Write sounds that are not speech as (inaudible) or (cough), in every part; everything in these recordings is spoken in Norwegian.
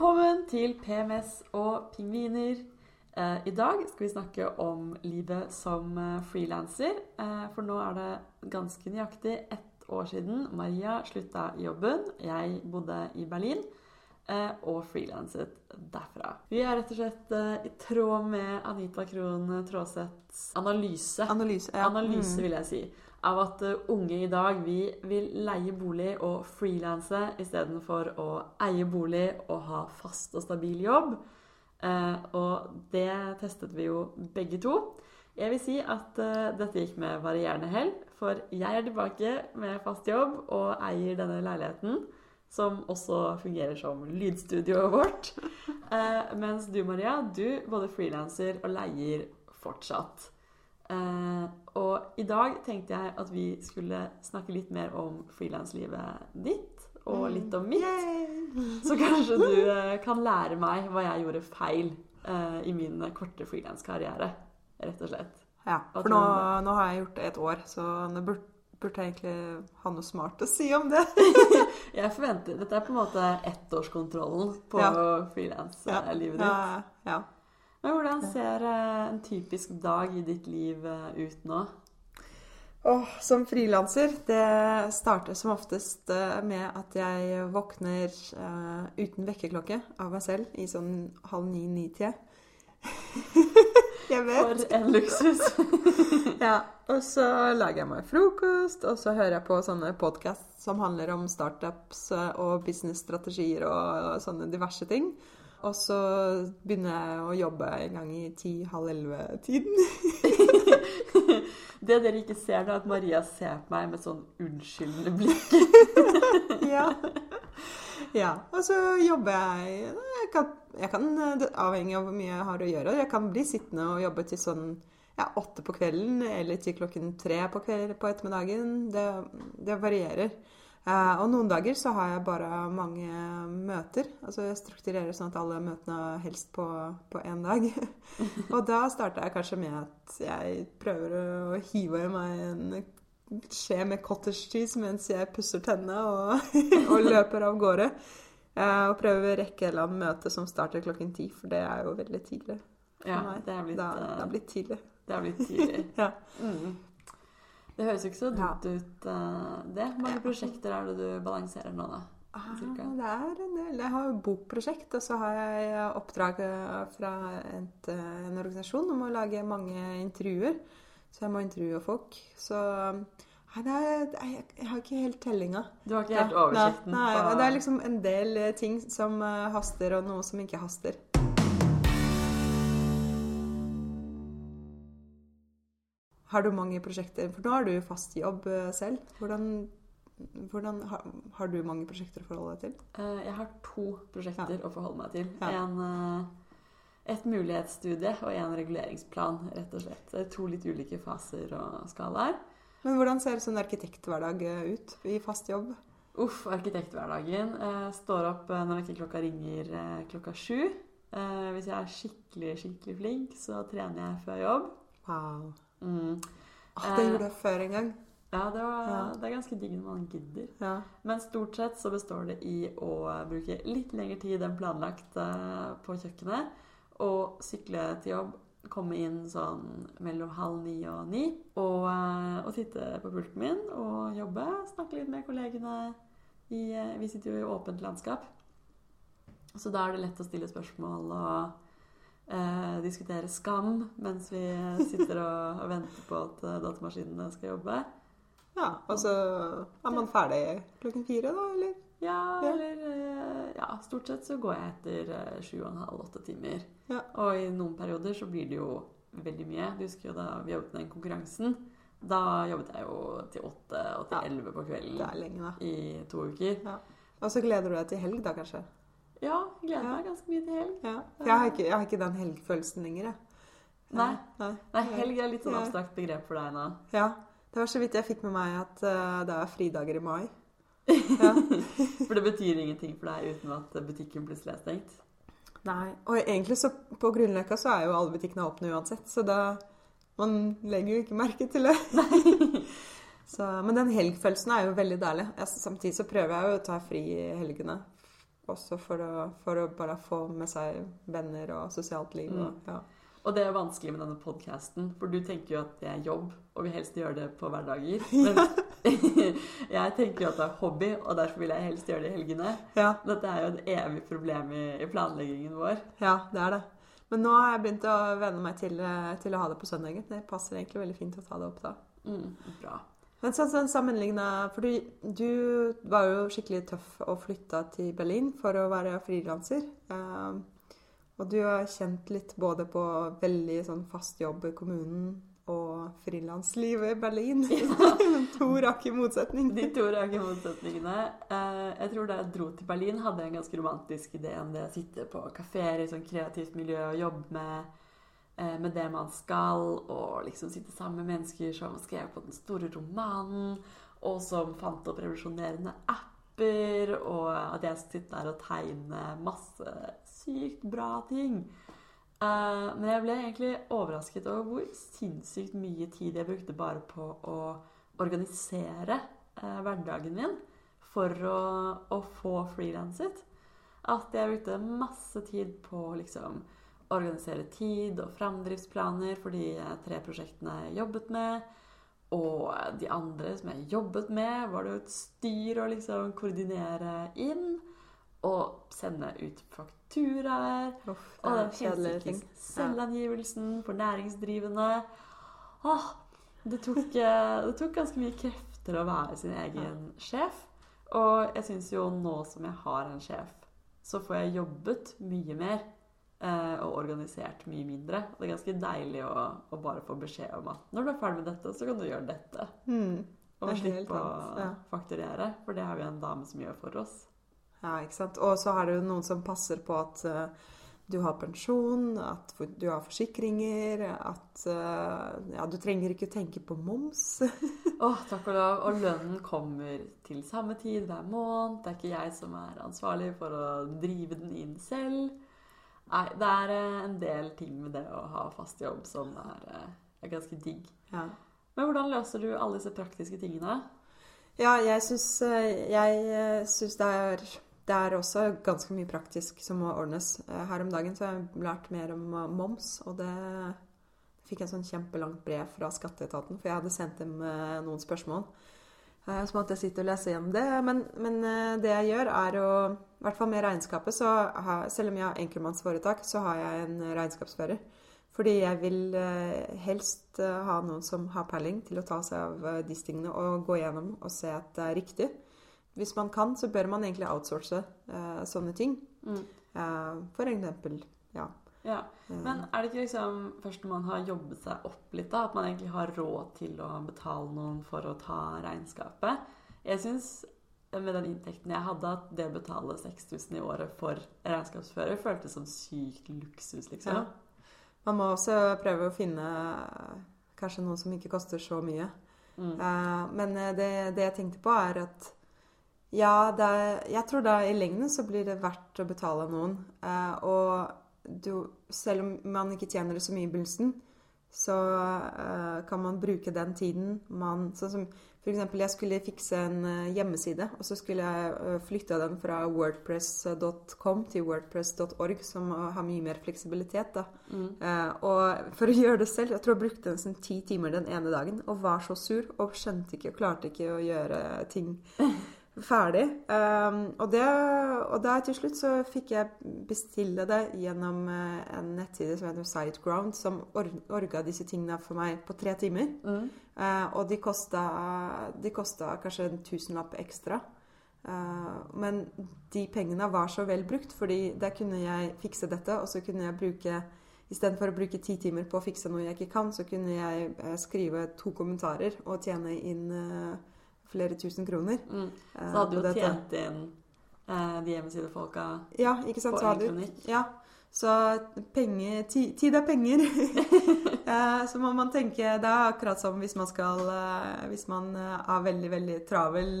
Velkommen til PMS og pingviner. Eh, I dag skal vi snakke om livet som eh, frilanser. Eh, for nå er det ganske nøyaktig ett år siden Maria slutta jobben. Jeg bodde i Berlin og frilanset derfra. Vi er rett og slett eh, i tråd med Anita Krohn Traaseths analyse. Analyse. Ja. Analyse, Mm. vil jeg si. Av at eh, unge i dag vi vil leie bolig og frilanse istedenfor å eie bolig og ha fast og stabil jobb. Eh, og det testet vi jo begge to. Jeg vil si at eh, dette gikk med varierende hell, for jeg er tilbake med fast jobb og eier denne leiligheten, som også fungerer som lydstudioet vårt. Eh, mens du, Maria, du både frilanser og leier fortsatt. Eh, og i dag tenkte jeg at vi skulle snakke litt mer om frilanslivet ditt, og Mm. litt om mitt. Så kanskje du eh, kan lære meg hva jeg gjorde feil eh, i min korte frilanskarriere, rett og slett. Ja, for nå, nå har jeg gjort det et år, så nå burde, burde egentlig ha noe smart å si om det. (laughs) Jeg forventer, Dette er på en måte ettårskontrollen på Ja. frilanslivet ditt. Ja, ja. Men hvordan ser eh, en typisk dag i ditt liv eh, ut nå? Oh, som frilanser, det starter som oftest eh, med at jeg våkner uh, uten vekkerklokke av meg selv i sånn halv ni-ni-tida. (laughs) jeg vet. For en luksus! (laughs) Ja, og så lager jeg meg frokost, og så hører jeg på sånne podkast som handler om startups eh, og businessstrategier og sånne diverse ting. Og så begynner jeg å jobbe en gang i ti-halv elleve-tiden. (laughs) Det dere ikke ser, er at Maria ser på meg med sånn unnskyldende blikk. (laughs) ja. Ja. Og så jobber jeg Jeg kan, jeg kan avhengig av hvor mye jeg har å gjøre. Jeg kan bli sittende og jobbe til sånn ja, åtte på kvelden eller til klokken tre på, kveld, på ettermiddagen. Det, det varierer. Eh, og noen dager så har jeg bare mange møter. Altså jeg strukturerer sånn at alle møtene helst på, på én dag. (laughs) og da starter jeg kanskje med at jeg prøver å hive meg en skje med cottage cheese mens jeg pusser tennene og, (laughs) og løper av gårde. Eh, og prøver å rekke et møte som starter klokken ti, for det er jo veldig tidlig. Ja, det er blitt, da, det eh, er blitt tidlig. det er blitt tidlig. (laughs) Ja. Mm. Det høres jo ikke så Ja. ut, eh, det. Hvor mange prosjekter er det du balanserer nå, da? Ah, det er en del. Jeg har jo bokprosjekt, og så har jeg oppdrag fra eh, en organisasjon om å lage mange intervjuer. Så jeg må intervjue folk. Så nei, det er, jeg, jeg har ikke helt tellinga. Du har ikke helt oversikten Nei, nei, det er liksom en del eh, ting som eh, haster, og noe som ikke haster. Har du mange prosjekter? For nå har du fast jobb eh, selv. Hvordan, hvordan har, har du mange prosjekter å forholde deg til? Jeg har to prosjekter å forholde meg til. Ja. En, et mulighetsstudie og en reguleringsplan, rett og slett. Det er to litt ulike faser og skalaer. Men hvordan ser sånn arkitekthverdag eh, ut i fast jobb? Uff, arkitekthverdagen. Jeg står opp eh, når ikke klokka ringer eh, klokka sju. Eh, hvis jeg er skikkelig, skikkelig flink, så trener jeg før jobb. Wow. Mm. Ah, det Eh, gjorde jeg før en gang. Ja, det, var, Ja. det er ganske digg når man gidder. Ja. Men stort sett så består det i å bruke litt lengre tid enn planlagt eh, på kjøkkenet. Og sykle til jobb, komme inn sånn mellom halv ni og ni. Og, eh, og sitte på pulten min og jobbe. Snakke litt med kollegene. I, eh, vi sitter jo i åpent landskap. Så da er det lett å stille spørsmål og eh, diskutere skam mens vi sitter og, og venter på at eh, datamaskinene skal jobbe. ja. Og så er man ferdig klokken fire, da, eller? Ja, Ja. eller eh, Ja, stort sett så går jeg etter eh, sju og en halv, åtte timer. Ja. Og i noen perioder så blir det jo veldig mye. Du husker jo da vi jobbet med den konkurransen. Da jobbet jeg jo til åtte og til Ja. elleve på Det kvelden lenge, i to uker. Og så gleder du deg til helg, da, kanskje? Ja, gleder Ja. meg ganske mye til helg. Ja. Jeg har ikke, jeg har ikke den helgfølelsen lenger, jeg. Nei. Nei. Nei, helg er litt sånn abstrakt begrep for deg nå. Ja. Det var så vidt jeg fikk med meg at uh, det er fridager i mai. Ja. (laughs) For det betyr ingenting for deg uten at butikken plutselig er stengt. Nei. Og egentlig så på Grünerløkka så er jo alle butikkene åpne uansett, så da Man legger jo ikke merke til det. (laughs) Så, men den helgfølelsen er jo veldig deilig. Samtidig så prøver jeg jo å ta fri i helgene. også for å, for å bare få med seg venner og sosialt liv. Og, Mm. ja. Og det er vanskelig med denne podkasten, for du tenker jo at det er jobb, og vil helst gjøre det på hverdager. (laughs) Men (laughs) jeg tenker jo at det er hobby, og derfor vil jeg helst gjøre det i helgene. Ja, Dette er jo et evig problem i, i planleggingen vår. ja, det er det. Men nå har jeg begynt å venne meg til, eh, til å ha det på søndagen. Det passer egentlig veldig fint å ta det opp da. Mm, bra. Men sånn, sånn sammenligna For du var jo skikkelig tøff og flytta til Berlin for å være frilanser. Eh, og du har kjent litt både på veldig sånn fast jobb i kommunen og frilanslivet i Berlin. (laughs) to rake motsetning. De to rake motsetningene. Eh, Jeg tror da jeg dro til Berlin, hadde jeg en ganske romantisk idé om det å sitte på kafeer i sånn kreativt miljø og jobbe med, eh, med det man skal, og liksom sitte sammen med mennesker som skrev på den store romanen, og som fant opp revolusjonerende apper, og at jeg sitter der og tegner masse sykt bra ting. Eh, men jeg ble egentlig overrasket over hvor sinnssykt mye tid jeg brukte bare på å organisere eh, hverdagen min for å, å få frilanset. At jeg brukte masse tid på å liksom organisere tid og framdriftsplaner for de eh, tre prosjektene jeg jobbet med. Og de andre som jeg jobbet med, var det jo et styr å liksom koordinere inn. Og sende ut fakturaer. Uff, Og den kjedelige selvangivelsen for næringsdrivende. Åh, det tok, eh, det tok ganske mye krefter å være sin egen sjef. Og jeg syns jo nå som jeg har en sjef, så får jeg jobbet mye mer. Eh, Og organisert mye mindre. Det er ganske deilig å, å bare få beskjed om at når du er ferdig med dette, så kan du gjøre dette. Mm. Det og slippe å ja. fakturere, for det har vi en dame som gjør for oss. Ja, ikke sant. Og så er det jo noen som passer på at uh, du har pensjon, at du har forsikringer, at uh, ja, du trenger ikke tenke på moms. (laughs) Åh, takk og lov. Og lønnen kommer til samme tid hver måned. Det er ikke jeg som er ansvarlig for å drive den inn selv. Nei, det er eh, en del ting med det å ha fast jobb som er, eh, er ganske digg. Ja. Men hvordan løser du alle disse praktiske tingene? Ja, jeg syns, eh, jeg syns det, er, det er også ganske mye praktisk som må ordnes. Her om dagen så har jeg lært mer om moms, og det fikk jeg sånn kjempelangt brev fra skatteetaten, for jeg hadde sendt dem noen spørsmål. Eh, Så måtte jeg sitte og lese gjennom det. Men, men eh, det jeg gjør, er å I hvert fall med regnskapet, så har, selv om jeg har enkeltmannsforetak, så har jeg en regnskapsfører. Fordi jeg vil eh, helst eh, ha noen som har peiling til å ta seg av eh, disse tingene og gå gjennom og se at det er riktig. Hvis man kan, så bør man egentlig outsource eh, sånne ting. Mm. Eh, for eksempel, ja. Ja, eh, Men er det ikke liksom først når man har jobbet seg opp litt, da, at man egentlig har råd til å betale noen for å ta regnskapet? Jeg syns med den inntekten jeg hadde, at det å betale 6000 i året for regnskapsfører føltes som sykt luksus, liksom. Ja. Man må også prøve å finne eh, kanskje noe som ikke koster så mye. Mm. Eh, men eh, det, det jeg tenkte på, er at ja, er, jeg tror da i lengden så blir det verdt å betale noen. Og du, selv om man ikke tjener det så mye i begynnelsen, så uh, kan man bruke den tiden man Sånn som for eksempel jeg skulle fikse en uh, hjemmeside, og så skulle jeg uh, flytte den fra wordpress.com til wordpress.org, som har mye mer fleksibilitet. da. Mm. Og for å gjøre det selv, jeg tror jeg brukte nesten ti timer den ene dagen, og var så sur, og skjønte ikke, og klarte ikke å gjøre ting (laughs) ferdig. Um, og, det, og der til slutt så fikk jeg bestille det gjennom eh, en nettside som heter Sideground, som or orga disse tingene for meg på tre timer. Mm. Uh, og de kosta, de kosta kanskje en tusenlapp ekstra. Uh, men de pengene var så vel brukt, fordi der kunne jeg fikse dette, og så kunne jeg bruke Istedenfor å bruke ti timer på å fikse noe jeg ikke kan, så kunne jeg skrive to kommentarer og tjene inn eh, flere tusen kroner. Mm. eh, Så hadde du jo tjent inn eh, de hjemmesidefolka Ja, ikke sant? på en kronikk. ja, så penger, ti, tid er penger. (laughs) Eh, så må man tenke Det er akkurat som hvis man skal eh, Hvis man er veldig, veldig travel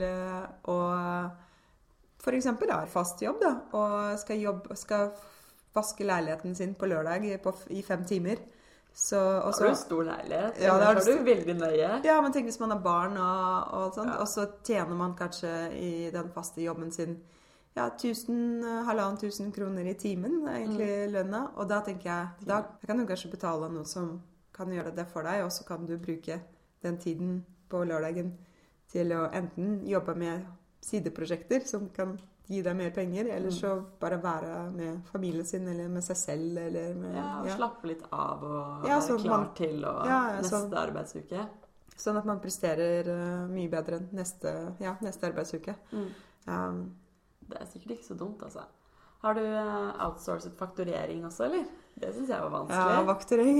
og f.eks. har fast jobb da, og skal, jobbe, skal vaske leiligheten sin på lørdag på, i fem timer. Så, og Har du stor leilighet? Ja, det har du- du veldig nøye. ja, men tenk hvis man har barn og, og sånt, Ja. og så tjener man kanskje i den faste jobben sin ja, 1000, eh, halvannen tusen kroner i timen er egentlig lønna. Og da tenker jeg da kan du kanskje betale noe som kan gjøre det for deg, og så kan du bruke den tiden på lørdagen til å enten jobbe med sideprosjekter som kan gi deg mer penger, eller så bare være med familien sin eller med seg selv eller med Ja, og ja. slappe litt av og Ja, være klar man- til å, Ja, ja, neste sånn. arbeidsuke. Sånn at man presterer uh, mye bedre neste, ja, neste arbeidsuke. Mm. Um, Det er sikkert ikke så dumt, altså. Har du uh, outsourcet fakturering også, eller? Det syns jeg var ja, vanskelig. vaktering.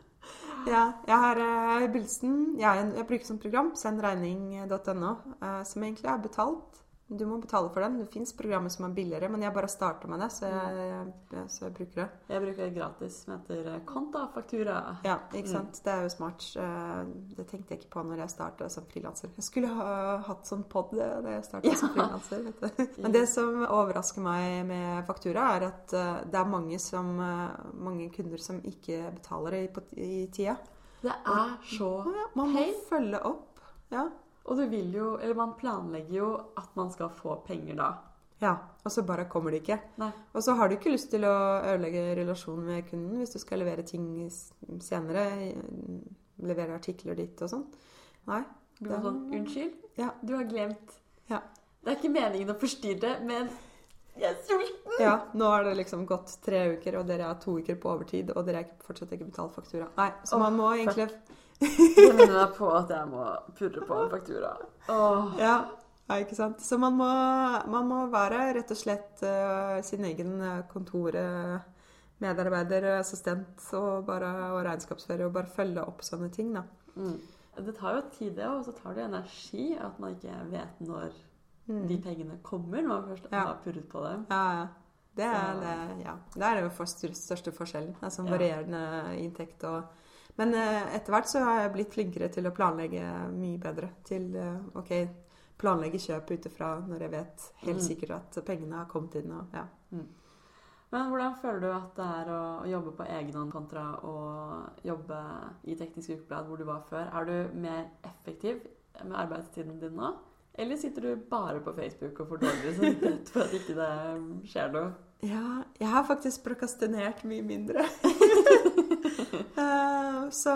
(laughs) ja, jeg har uh, Bilsen. Jeg, jeg bruker som program sendregning.no, eh, som egentlig er betalt. Du må betale for dem. Det fins programmer som er billigere, men jeg bare starter med det, så jeg, jeg, så jeg bruker det. Jeg bruker et gratis som heter eh, Konta Faktura. Ja, ikke Mm. sant. Det er jo smart. Eh, Det tenkte jeg ikke på når jeg starta som frilanser. Jeg skulle ha hatt sånn pod da jeg starta Ja. som frilanser. (laughs) Men det som overrasker meg med faktura, er at eh, det er mange, som, mange kunder som ikke betaler i, i tida. Det er så ja, man må følge opp. Ja. Og du vil jo, eller man planlegger jo at man skal få penger da. ja. Og så bare kommer det ikke. Nei. Og så har du ikke lyst til å ødelegge relasjonen med kunden hvis du skal levere ting senere. Levere artikler ditt og sånn. Nei. Du var sånn Unnskyld, Ja. du har glemt. Ja. Det er ikke meningen å forstyrre, men jeg er sulten. Ja, nå har det liksom gått tre uker, og dere har to uker på overtid, og dere har fortsatt ikke betalt faktura. Nei, så man må egentlig Det minner meg på at jeg må purre på en faktura. Åh. Ja, ja ikke sant. Så man må, man må være rett og slett uh, sin egen eh, kontormedarbeider, assistent og, bare, og regnskapsfører, og bare følge opp sånne ting, da. Mm. Det tar jo tid, det, og så tar det energi at man ikke vet når Mm. de pengene kommer, når man først Ja. har purret på dem. Ja, ja. Det er, det, ja. det er jo for største forskjellen. Altså varierende inntekt og Men eh, etter hvert så har jeg blitt flinkere til å planlegge mye bedre. Til eh, OK, planlegge kjøp ut ifra når jeg vet helt Mm. sikkert at pengene har kommet inn. Og, ja. Men hvordan føler du at det er å jobbe på egen hånd kontra å jobbe i Teknisk Ukeblad, hvor du var før? Er du mer effektiv med arbeidstiden din nå? Eller sitter du bare på Facebook og får dårlig samvittighet for at ikke det skjer noe? ja, jeg har faktisk prokastinert mye mindre. (laughs) Eh, så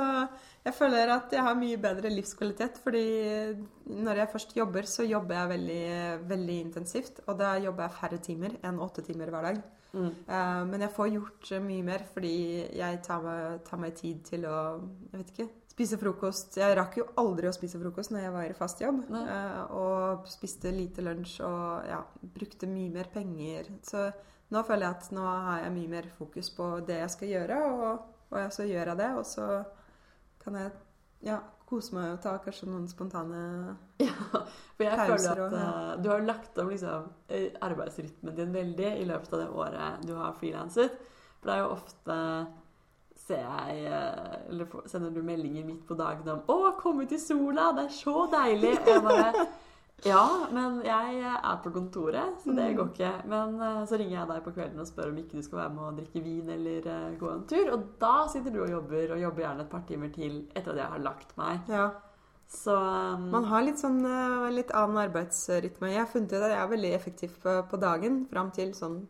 jeg føler at jeg har mye bedre livskvalitet, fordi når jeg først jobber, så jobber jeg veldig, veldig intensivt. Og da jobber jeg færre timer enn åtte timer hver dag. Mm. Eh, men jeg får gjort mye mer fordi jeg tar meg, tar meg tid til å jeg vet ikke, spise frokost. Jeg rakk jo aldri å spise frokost når jeg var i fast jobb. Nei. eh, og spiste lite lunsj og ja, brukte mye mer penger. Så nå føler jeg at nå har jeg mye mer fokus på det jeg skal gjøre, og, og så gjør jeg det. Og så kan jeg ja, kose meg og ta kanskje noen spontane Ja, for jeg Pauser føler at og- ja. eh, du har lagt om liksom, eh, arbeidsrytmen din veldig i løpet av det året du har frilanset. For det er jo ofte ser jeg eh, Eller sender du meldinger midt på dagen om 'Å, kom ut i sola! Det er så deilig!' Og jeg bare Ja, men jeg er på kontoret, så det Mm. går ikke. Men eh, så ringer jeg deg på kvelden og spør om ikke du skal være med og drikke vin eller eh, gå en tur. Og da sitter du og jobber, og jobber gjerne et par timer til etter at jeg har lagt meg. Ja. Så um, Man har litt sånn eh, litt annen arbeidsrytme. Jeg har funnet ut at jeg er veldig effektiv på, på dagen fram til sånn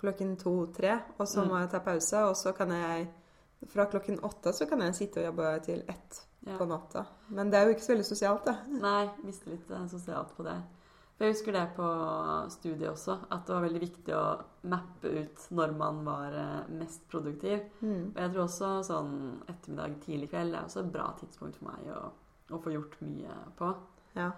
klokken to-tre. Og så Mm. må jeg ta pause, og så kan jeg Fra klokken åtte så kan jeg sitte og jobbe til ett ja. på natta. Men det er jo ikke så veldig sosialt, det. (laughs) Nei, mister litt eh, sosialt på det. For jeg husker det på studiet også, at det var veldig viktig å mappe ut når man var eh, mest produktiv. Mm. Og jeg tror også sånn ettermiddag, tidlig kveld er også et bra tidspunkt for meg å, å få gjort mye på. Ja.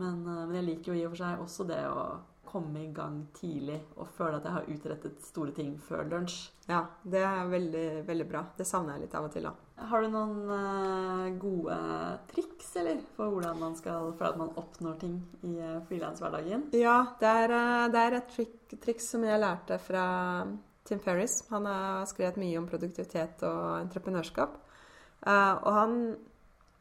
Men, eh, men jeg liker jo i og for seg også det å komme i gang tidlig og føle at jeg har utrettet store ting før lunsj. ja. Det er veldig, veldig bra. Det savner jeg litt av og til, da. Har du noen eh, gode triks, eller? For hvordan man skal føle at man oppnår ting i uh, frilanshverdagen? Ja, det er, eh, det er et triks som jeg lærte fra Tim Ferris. Han har skrevet mye om produktivitet og entreprenørskap. Eh, og, han,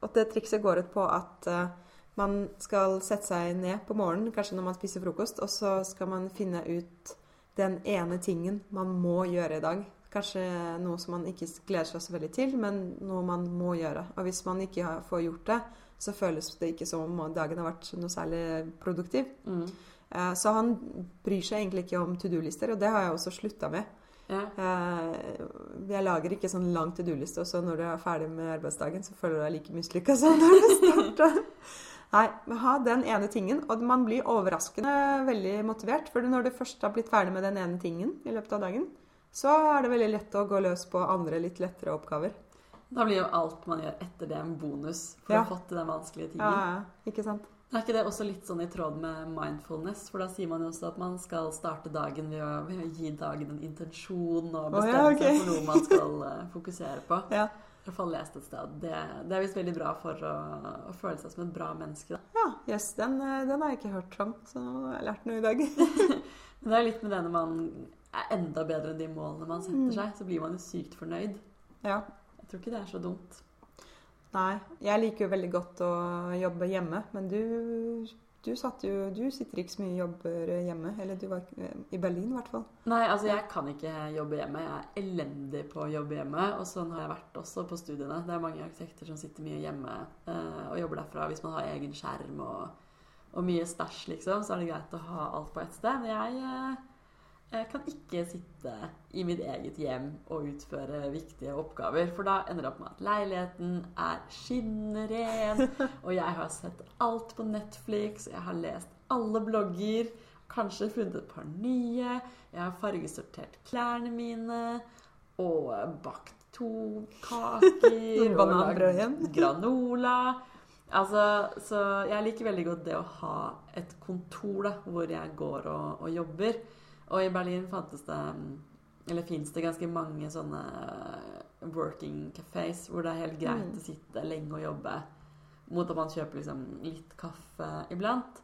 og det trikset går ut på at eh, man skal sette seg ned på morgenen, kanskje når man spiser frokost, og så skal man finne ut den ene tingen man må gjøre i dag. Kanskje noe som man ikke gleder seg så veldig til, men noe man må gjøre. Og hvis man ikke får gjort det, så føles det ikke som om dagen har vært noe særlig produktiv. Mm. Eh, Så han bryr seg egentlig ikke om to do-lister, og det har jeg også slutta med. Ja. Eh, Jeg lager ikke sånn lang to do-liste, og så når du er ferdig med arbeidsdagen, så føler du deg like mislykka som (laughs) når du starta. Nei, men ha den ene tingen, og man blir overraskende veldig motivert. For når du først har blitt ferdig med den ene tingen i løpet av dagen, så er det veldig lett å gå løs på andre litt lettere oppgaver. Da blir jo alt man gjør etter det, en bonus for Ja. å ha fått til den vanskelige tingen. Ja, ikke sant? Er ikke det også litt sånn i tråd med mindfulness? For da sier man jo også at man skal starte dagen ved å, ved å gi dagen en intensjon og bestemme oh, ja, okay. seg for noe man skal eh, fokusere på. (laughs) Ja. Hvert fall lest et sted. Det, det er visst veldig bra for å, å føle seg som et bra menneske. Da. Ja, jøss, den, eh, den har jeg ikke hørt om, så nå har jeg lært noe i dag. (laughs) Men det er litt med det når man er enda bedre enn de målene man setter Mm. seg, så blir man jo sykt fornøyd. Ja. Jeg tror ikke det er så dumt. Nei, jeg liker jo veldig godt å jobbe hjemme, men du, du, satt jo, du sitter ikke så mye og jobber hjemme. Eller du var i Berlin, i hvert fall. Nei, altså jeg kan ikke jobbe hjemme. Jeg er elendig på å jobbe hjemme. Og sånn har jeg vært også på studiene. Det er mange arkitekter som sitter mye hjemme eh, og jobber derfra hvis man har egen skjerm og, og mye stæsj, liksom. Så er det greit å ha alt på ett sted. Men jeg, eh, jeg kan ikke sitte i mitt eget hjem og utføre viktige oppgaver. For da ender det opp med at leiligheten er skinnren, (laughs) og jeg har sett alt på Netflix, jeg har lest alle blogger, kanskje funnet et par nye, jeg har fargesortert klærne mine, og bakt to kaker, (laughs) og lagd (laughs) granola. Altså, så jeg liker veldig godt det å ha et kontor da, hvor jeg går og, og jobber. Og i Berlin fantes det Eller fins det ganske mange sånne working cafés hvor det er helt greit Mm. å sitte lenge og jobbe mot at man kjøper liksom litt kaffe iblant.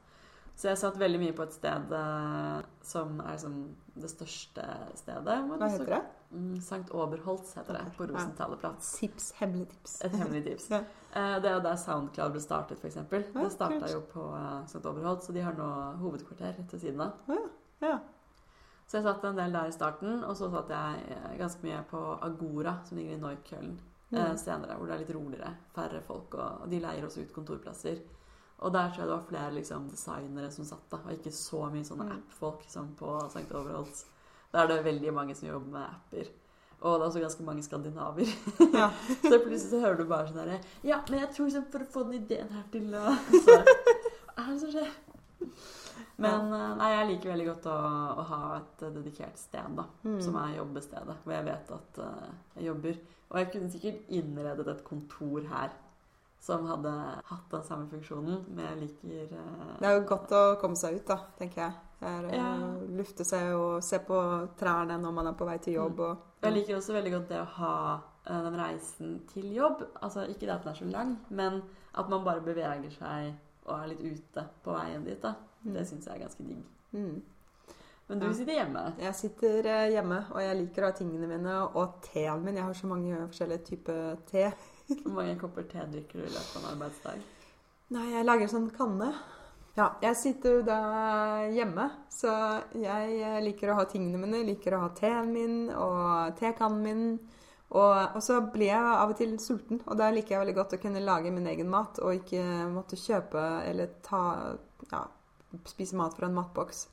Så jeg satt veldig mye på et sted eh, som er liksom det største stedet. Hva heter det? Mm, Sankt Oberholz heter det, på Ja. Rosenthalerplatz. Tips. Hemmelig tips. Et hemmelig tips. (laughs) Ja. Eh, Det er der Soundcloud ble startet, f.eks. Det starta jo på Sankt. Oberholz, så de har nå hovedkvarter ved siden av. Ja, Ja. Så jeg satt en del der i starten, og så satt jeg eh, ganske mye på Agora, som ligger i Neukölln, eh, Mm. senere, hvor det er litt roligere, færre folk, og og de leier også ut kontorplasser. Og der tror jeg det var flere liksom, designere som satt, da, og ikke så mye sånne Mm. app-folk som på St. Overholds. Der er det veldig mange som jobber med apper. Og det er også ganske mange skandinaver. Ja. (laughs) så plutselig så hører du bare sånn herre Ja, men jeg tror liksom for å få den ideen her til å (laughs) så, Hva er det som skjer? (laughs) Men eh, nei, jeg liker veldig godt å, å ha et dedikert sted, da. Mm. Som er jobbestedet, hvor jeg vet at uh, jeg jobber. Og jeg kunne sikkert innredet et kontor her som hadde hatt den samme funksjonen, men jeg liker uh, Det er jo godt å komme seg ut, da, tenker jeg. Er, Ja. Lufte seg og se på trærne når man er på vei til jobb. Og, Jeg liker også veldig godt det å ha uh, den reisen til jobb. Altså ikke det at den er så lang, men at man bare beveger seg og er litt ute på veien dit. da. Det Mm. syns jeg er ganske digg. Mm. Men du sitter hjemme. Jeg sitter eh, hjemme, og jeg liker å ha tingene mine og teen min. Jeg har så mange forskjellige typer te. (laughs) Hvor mange kopper te drikker du i løpet av en arbeidsdag? Nei, jeg lager sånn kanne. Ja, jeg sitter jo da hjemme, så jeg eh, liker å ha tingene mine. Liker å ha teen min og tekannen min. Og, og så blir jeg av og til sulten, og da liker jeg veldig godt å kunne lage min egen mat og ikke måtte kjøpe eller ta ja, spise mat fra en matboks.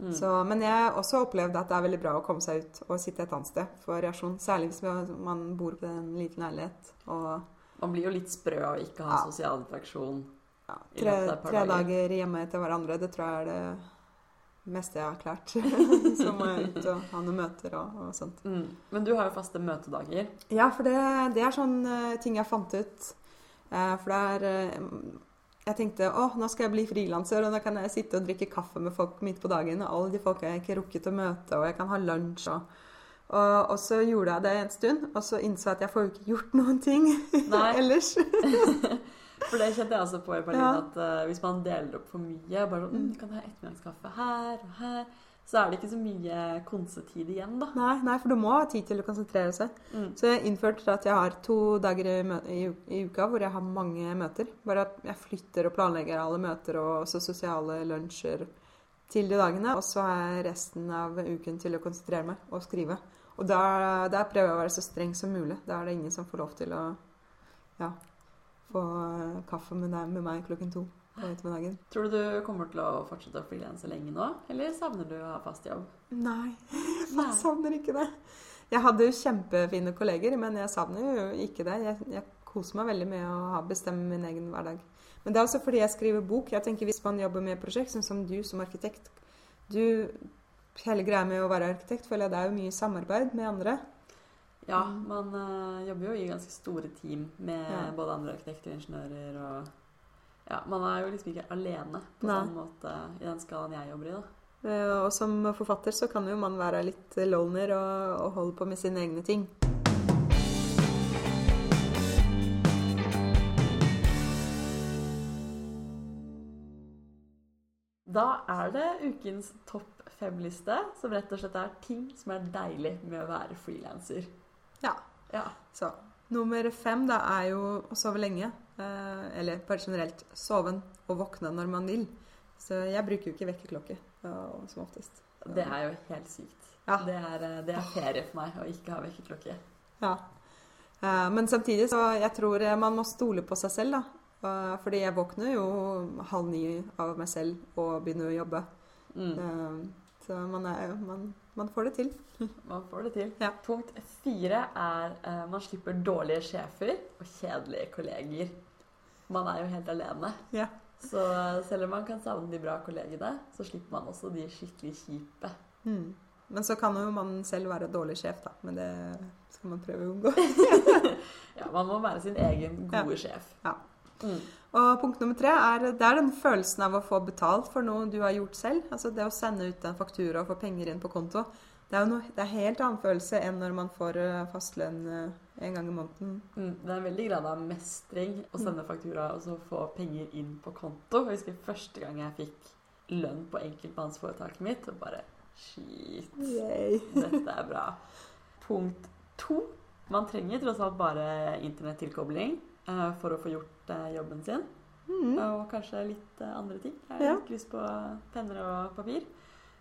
Mm. Så, men jeg har også opplevd at det er veldig bra å komme seg ut og sitte et annet sted for variasjon. Særlig hvis man bor på en liten leilighet. Man blir jo litt sprø av ikke å ha Ja. sosial interaksjon. ja, tre, tre dager hjemme etter hverandre, det tror jeg er det meste jeg har klart. (laughs) Så må jeg ut og ha noen møter og, og sånt. Mm. Men du har jo faste møtedager. Ja, for det, det er sånn eh, ting jeg fant ut. Eh, for det er eh, Jeg tenkte å, nå skal jeg bli frilanser, og da kan jeg sitte og drikke kaffe med folk midt på dagen. Og alle de folka jeg ikke rukket å møte, og jeg kan ha lunsj og og, og så gjorde jeg det en stund, og så innså jeg at jeg får jo ikke gjort noen ting (laughs) ellers. (laughs) For det kjente jeg også på i Berlin, Ja. at uh, hvis man deler opp for mye bare sånn, mm, du kan ha ettermiddagskaffe her og her, så er det ikke så mye konsetid igjen, da. Nei, nei, for du må ha tid til å konsentrere seg. Mm. Så jeg innførte at jeg har to dager i, i, i uka hvor jeg har mange møter. Bare at jeg flytter og planlegger alle møter og også sosiale lunsjer til de dagene. Og så har jeg resten av uken til å konsentrere meg og skrive. Og der, der prøver jeg å være så streng som mulig. Da er det ingen som får lov til å ja, få eh, kaffe med, deg, med meg klokken to. på ettermiddagen. Tror du du kommer til å fortsette å frilanse lenge nå, eller savner du å ha fast jobb? Nei, (laughs) Nei. jeg savner ikke det. Jeg hadde jo kjempefine kolleger, men jeg savner jo ikke det. Jeg, jeg koser meg veldig med å bestemme min egen hverdag. Men det er også fordi jeg skriver bok. Jeg tenker Hvis man jobber med prosjekt, sånn som du som arkitekt du, Hele greia med å være arkitekt føler jeg det er jo mye samarbeid med andre. Ja, man uh, jobber jo i ganske store team med Ja. både andre arkitekter og ingeniører og Ja, man er jo liksom ikke alene på Nei. samme måte i den skalaen jeg jobber i, da. Eh, Og som forfatter så kan jo man være litt loner og, og holde på med sine egne ting. Da er det ukens topp fem-liste, som rett og slett er ting som er deilig med å være frilanser. Ja. Ja. Så nummer fem da er jo å sove lenge. Eh, eller bare generelt sove og våkne når man vil. Så jeg bruker jo ikke vekkerklokke som oftest. Det er jo helt sykt. Ja. Det, er, eh, det er ferie for meg å ikke ha vekkerklokke. Ja. Eh, Men samtidig så jeg tror eh, man må stole på seg selv, da. Eh, Fordi jeg våkner jo halv ni av meg selv og begynner å jobbe. Mm. Eh, Så man, er, man, man får det til. (laughs) Man får det til. Ja. Punkt fire er uh, man slipper dårlige sjefer og kjedelige kolleger. Man er jo helt alene. Ja. Så eh, selv om man kan savne de bra kollegene, så slipper man også de skikkelig kjipe. Mm. Men så kan jo man selv være dårlig sjef, da. Men det skal man prøve å unngå. (laughs) Ja, man må være sin egen gode sjef. Ja. Mm. Og punkt nummer tre er, det er den følelsen av å få betalt for noe du har gjort selv. Altså det å sende ut en faktura og få penger inn på konto. Det er jo noe, det er helt annen følelse enn når man får eh, fastlønn eh, en gang i måneden. Mm, det er en veldig grad av mestring å sende faktura og så få penger inn på konto. Jeg husker første gang jeg fikk lønn på enkeltmannsforetaket mitt, og bare Shit, Yay. (laughs) dette er bra. Punkt to. Man trenger tross alt bare internettilkobling for å få gjort eh, jobben sin. Mm. Og kanskje litt eh, andre ting. Jeg har Ja. litt lyst på penner og papir.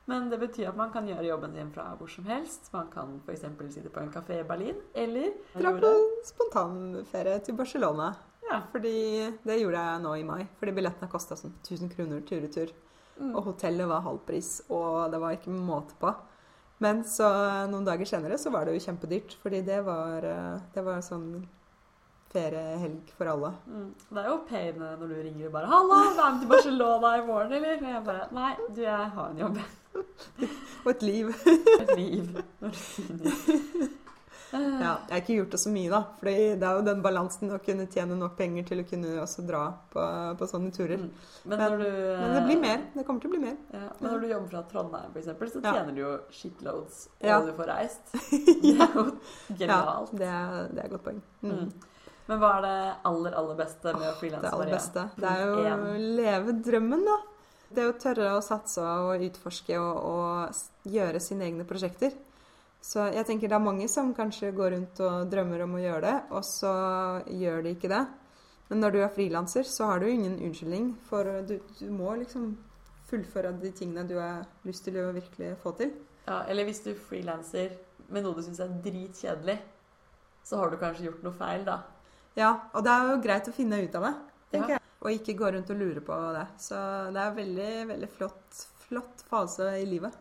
Men det betyr at man kan gjøre jobben sin fra hvor som helst. Man kan f.eks. sitte på en kafé i Berlin, eller Dra på spontanferie til Barcelona. Ja. Fordi det gjorde jeg nå i mai. Fordi billettene kosta sånn 1000 kroner tur-retur. Mm. Og hotellet var halv pris, og det var ikke måte på. Men så noen dager senere så var det jo kjempedyrt, fordi det var, eh, det var sånn feriehelg for alle. Mm. Det er jo pain når du ringer og bare 'Halla, er med til Barcelona i morgen, eller?' Og jeg bare 'Nei, du, jeg har en jobb. (laughs) Og et liv. (laughs) Et liv. (laughs) Ja, jeg har ikke gjort det så mye, da. For det er jo den balansen å kunne tjene nok penger til å kunne også dra på, på sånne turer. Mm. Men, Men- når du, Men det blir mer. Det kommer til å bli mer. Ja, men når du jobber fra Trondheim, eksempel, så Ja. tjener du jo shitloads, og Ja. du får reist. Det er jo Ja, det er, det er et godt poeng. Mm. Men hva er det aller, aller beste med å Det aller beste. Det er jo å leve drømmen, da. Det å tørre å satse og utforske og, og gjøre sine egne prosjekter. Så jeg tenker det er mange som kanskje går rundt og drømmer om å gjøre det, og så gjør de ikke det. Men når du er frilanser, så har du ingen unnskyldning, for du, du må liksom fullføre de tingene du har lyst til å virkelig få til. Ja, eller hvis du frilanser med noe du syns er dritkjedelig, så har du kanskje gjort noe feil, da. Ja, og det er jo greit å finne ut av det, tenker Ja. jeg. Og ikke gå rundt og lure på det. Så det er en veldig, veldig flott, flott fase i livet.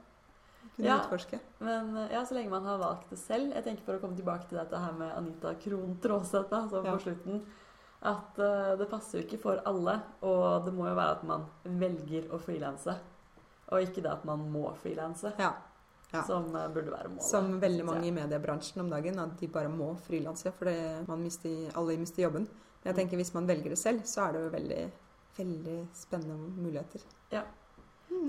Kunne Ja. utforske. Men ja, så lenge man har valgt det selv. Jeg tenker for å komme tilbake til dette her med Anita Krohn Traaseth, sånn Ja. på slutten. At uh, det passer jo ikke for alle, og det må jo være at man velger å frilanse. Og ikke det at man må frilanse, Ja. Ja. som eh, burde være målet. Som veldig mange i mediebransjen om dagen, at de bare må frilanse fordi man mister, alle mister jobben. Men jeg Mm. tenker hvis man velger det selv, så er det jo veldig, veldig spennende muligheter. Ja.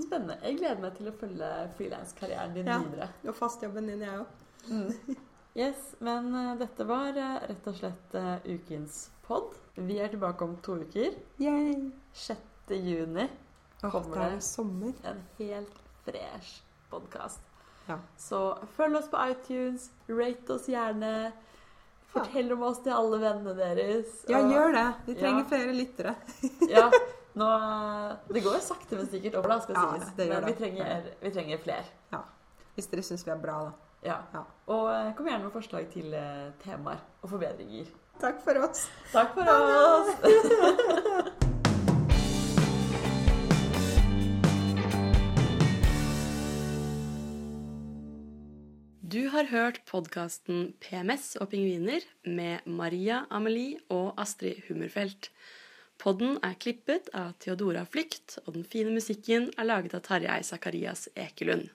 Spennende. Jeg gleder meg til å følge frilanskarrieren din Ja. videre. Og fastjobben din, jeg òg. Mm. Yes, men eh, dette var eh, rett og slett ukens pod. Vi er tilbake om to uker. Yay! 6. juni. Åh, Kommer det er sommer. En helt fresh podkast. Ja. Så følg oss på iTunes, rate oss gjerne. Fortell om oss til alle vennene deres. Ja, og- gjør det. Vi trenger Ja. flere lyttere. (laughs) Ja, nå, Det går jo sakte, men sikkert over, da, skal Ja, sies. det gjør Men vi trenger, vi trenger flere. Hvis dere syns vi er bra, da. Ja. Ja. Og eh, kom gjerne med forslag til eh, temaer og forbedringer. Takk for oss. Takk for oss! (laughs) har hørt podkasten PMS og pingviner med Maria Amelie og Astrid Hummerfelt. Podden er klippet av Theodora Flykt, og den fine musikken er laget av Tarjei Zakarias Ekelund.